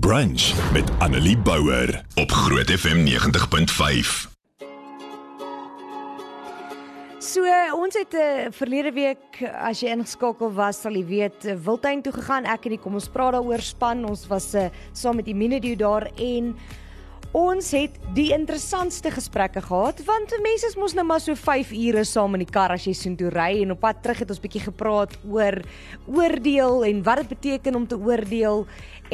Brunch met Annelie Bouwer op Groot FM 90.5. So ons het 'n uh, verlede week as jy ingeskakel was sal jy weet uh, Wildtuin toe gegaan ek en die kom ons praat daaroor span ons was uh, saam met Immunidio daar en Ons het die interessantste gesprekke gehad want mense is mos nou maar so 5 ure saam in die kar as jy soheen toe ry en op pad terug het ons bietjie gepraat oor oordeel en wat dit beteken om te oordeel.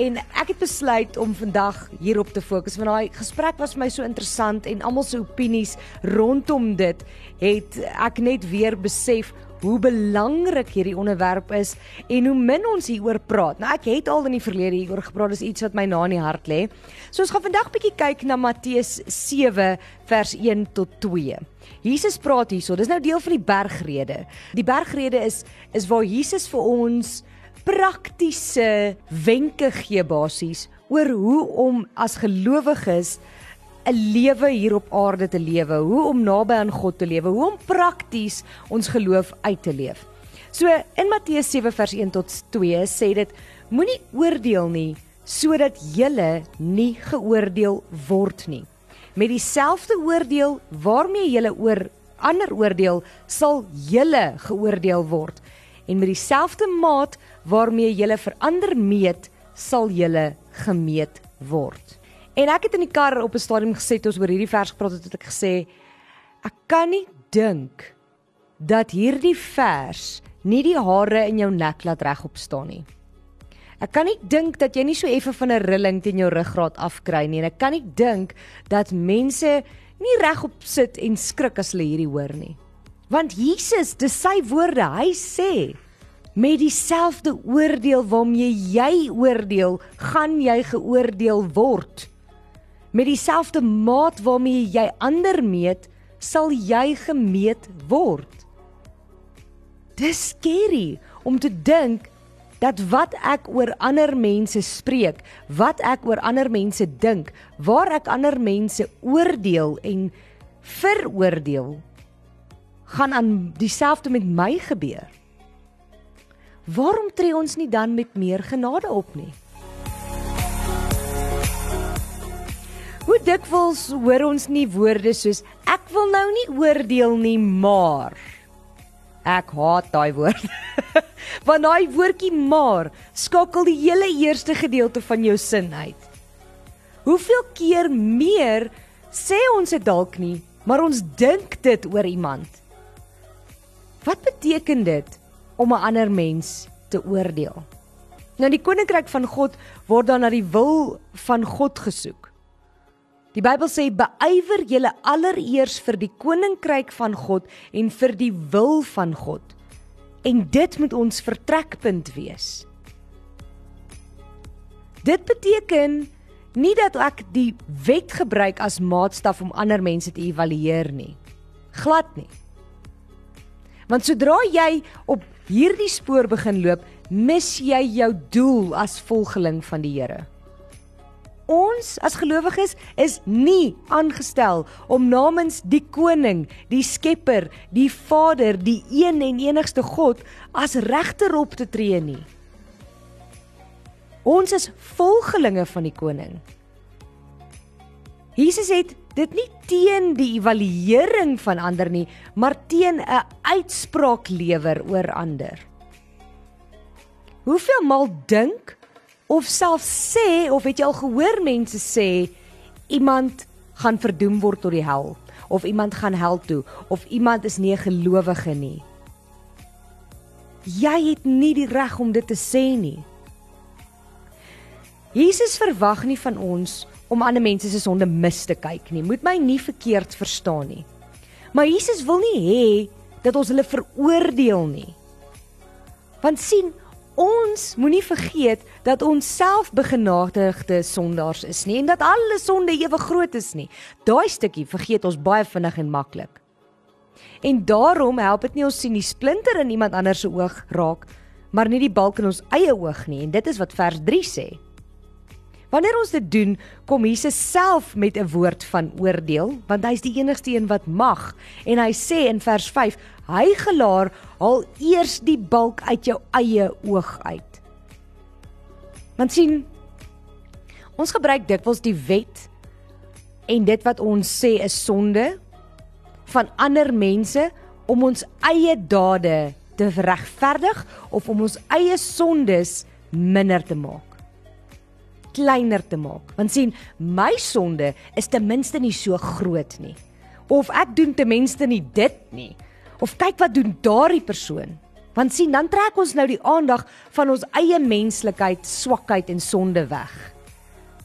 En ek het besluit om vandag hierop te fokus want daai gesprek was vir my so interessant en almal se opinies rondom dit het ek net weer besef hoe belangrik hierdie onderwerp is en hoe min ons hieroor praat. Nou ek het al in die verlede hieroor gepraat, dis iets wat my na in die hart lê. So ons gaan vandag bietjie kyk na Matteus 7 vers 1 tot 2. Jesus praat hierso, dis nou deel van die bergrede. Die bergrede is is waar Jesus vir ons praktiese wenke gee basies oor hoe om as gelowiges 'n lewe hier op aarde te lewe, hoe om naby aan God te lewe, hoe om prakties ons geloof uit te leef. So in Matteus 7 vers 1 tot 2 sê dit: Moenie oordeel nie sodat julle nie geoordeel word nie. Met dieselfde oordeel waarmee julle oor ander oordeel, sal julle geoordeel word. En met dieselfde maat waarmee julle verander meet, sal julle gemeet word. En ek het in die kar op 'n stadium gesê toe ons oor hierdie vers gepraat het, het ek gesê ek kan nie dink dat hierdie vers nie die hare in jou nek laat regop staan nie. Ek kan nie dink dat jy nie so effe van 'n rilling teen jou ruggraat afkry nie en ek kan nie dink dat mense nie regop sit en skrik as hulle hierdie hoor nie. Want Jesus, dis sy woorde, hy sê met dieselfde oordeel waarmee jy oordeel, gaan jy geoordeel word. Met dieselfde maat waarmee jy ander meet, sal jy gemeet word. Dis skerry om te dink dat wat ek oor ander mense spreek, wat ek oor ander mense dink, waar ek ander mense oordeel en veroordeel, gaan aan dieselfde met my gebeur. Waarom tree ons nie dan met meer genade op nie? Dikwels hoor ons nie woorde soos ek wil nou nie oordeel nie, maar ek haat daai woord. Want daai woordjie maar skakel die hele eerste gedeelte van jou sin uit. Hoeveel keer meer sê ons dit dalk nie, maar ons dink dit oor iemand. Wat beteken dit om 'n ander mens te oordeel? Nou die koninkryk van God word dan na die wil van God gesoek. Die Bybel sê beywer julle allereers vir die koninkryk van God en vir die wil van God. En dit moet ons vertrekpunt wees. Dit beteken nie dat ek die wet gebruik as maatstaf om ander mense te evalueer nie. Glad nie. Want sodra jy op hierdie spoor begin loop, mis jy jou doel as volgeling van die Here. Ons as gelowiges is nie aangestel om namens die koning, die skepper, die Vader, die een en enigste God as regter op te tree nie. Ons is volgelinge van die koning. Jesus het dit nie teen die evaluering van ander nie, maar teen 'n uitspraak lewer oor ander. Hoeveel maal dink of self sê of het jy al gehoor mense sê iemand gaan verdoem word tot die hel of iemand gaan hel toe of iemand is nie 'n gelowige nie. Jy het nie die reg om dit te sê nie. Jesus verwag nie van ons om ander mense se sonde mis te kyk nie. Moet my nie verkeerd verstaan nie. Maar Jesus wil nie hê dat ons hulle veroordeel nie. Want sien, ons moenie vergeet dat ons self begenadigde sondaars is nie en dat alle sonde ewe groot is nie. Daai stukkie vergeet ons baie vinnig en maklik. En daarom help dit nie ons sien die splinter in iemand anders se oog raak, maar nie die balk in ons eie oog nie en dit is wat vers 3 sê. Wanneer ons dit doen, kom Jesus self met 'n woord van oordeel, want hy's die enigste een wat mag. En hy sê in vers 5: "Hy gelaar, haal eers die balk uit jou eie oog uit." Want sien, Ons gebruik dikwels die wet en dit wat ons sê is sonde van ander mense om ons eie dade te regverdig of om ons eie sondes minder te maak kleiner te maak. Want sien my sonde is ten minste nie so groot nie. Of ek doen ten minste nie dit nie. Of kyk wat doen daardie persoon. Want sien dan trek ons nou die aandag van ons eie menslikheid swakheid en sonde weg.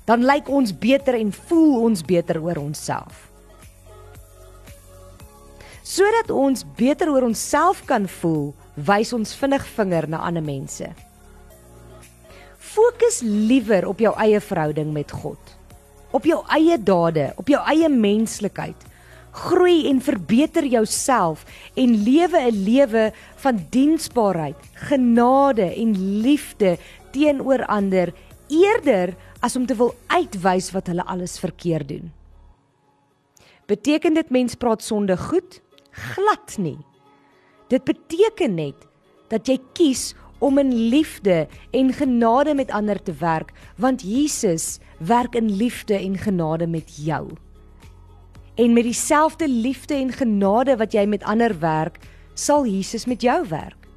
Dan lyk ons beter en voel ons beter oor onsself. Sodat ons beter oor onsself kan voel, wys ons vinnig vinger na ander mense. Fokus liewer op jou eie verhouding met God. Op jou eie dade, op jou eie menslikheid. Groei en verbeter jouself en lewe 'n lewe van diensbaarheid, genade en liefde teenoor ander eerder as om te wil uitwys wat hulle alles verkeerd doen. Beteken dit mens praat sonde goed? Glad nie. Dit beteken net dat jy kies om in liefde en genade met ander te werk, want Jesus werk in liefde en genade met jou. En met dieselfde liefde en genade wat jy met ander werk, sal Jesus met jou werk.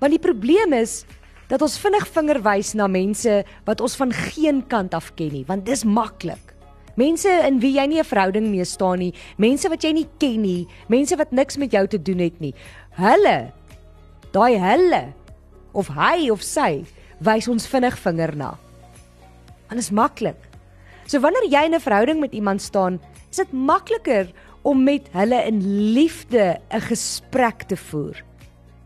Want die probleem is dat ons vinnig vinger wys na mense wat ons van geen kant af ken nie, want dis maklik. Mense in wie jy nie 'n verhouding mee staan nie, mense wat jy nie ken nie, mense wat niks met jou te doen het nie. Hulle daai hulle of hy of sy wys ons vinnig vinger na. En dit is maklik. So wanneer jy in 'n verhouding met iemand staan, is dit makliker om met hulle in liefde 'n gesprek te voer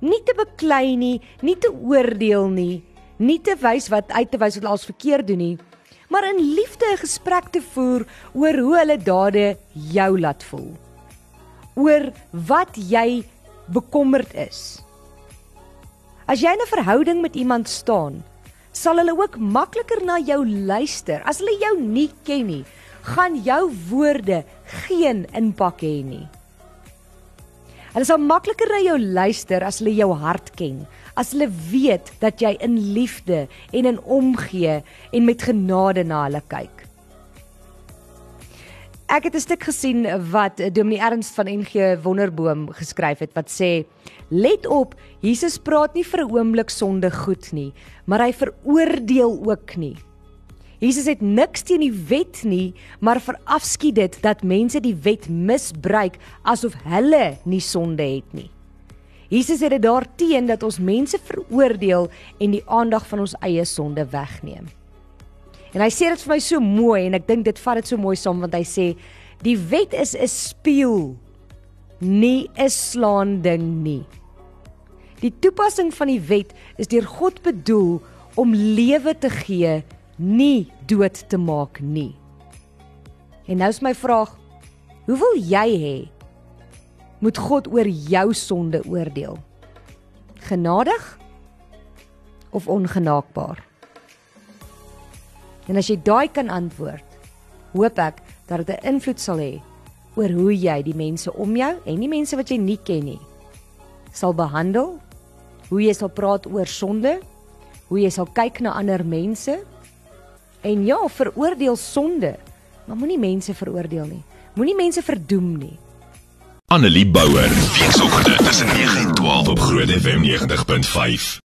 nie te beklei nie, nie te oordeel nie, nie te wys wat uit te wys wat hulle als verkeerd doen nie, maar in liefde 'n gesprek te voer oor hoe hulle dade jou laat voel. Oor wat jy bekommerd is. As jy in 'n verhouding met iemand staan, sal hulle ook makliker na jou luister. As hulle jou nie ken nie, gaan jou woorde geen impak hê nie. Hulle sal makliker na jou luister as hulle jou hart ken, as hulle weet dat jy in liefde en in omgee en met genade na hulle kyk. Ek het 'n stuk gesien wat Dominee Ernst van NG Wonderboom geskryf het wat sê: "Let op, Jesus praat nie vir 'n oomblik sonde goed nie, maar hy veroordeel ook nie." Jesus het niks teen die wet nie, maar verafskiet dit dat mense die wet misbruik asof hulle nie sonde het nie. Jesus het dit daarteen dat ons mense veroordeel en die aandag van ons eie sonde wegneem. En hy sê dit vir my so mooi en ek dink dit vat dit so mooi saam want hy sê die wet is 'n spieël nie 'n slaan ding nie. Die toepassing van die wet is deur God bedoel om lewe te gee nie dood te maak nie. En nou is my vraag, hoe wil jy hê moet God oor jou sonde oordeel? Genadig of ongenaakbaar? En as jy daai kan antwoord, hoop ek dat dit 'n invloed sal hê oor hoe jy die mense om jou en die mense wat jy nie ken nie sal behandel, hoe jy sal praat oor sonde, hoe jy sal kyk na ander mense En ja, veroordeel sonde, maar moenie mense veroordeel nie. Moenie mense verdoem nie. Annelie Bouwer, weekoggend tussen 9 en 12 op Groot FM 90.5.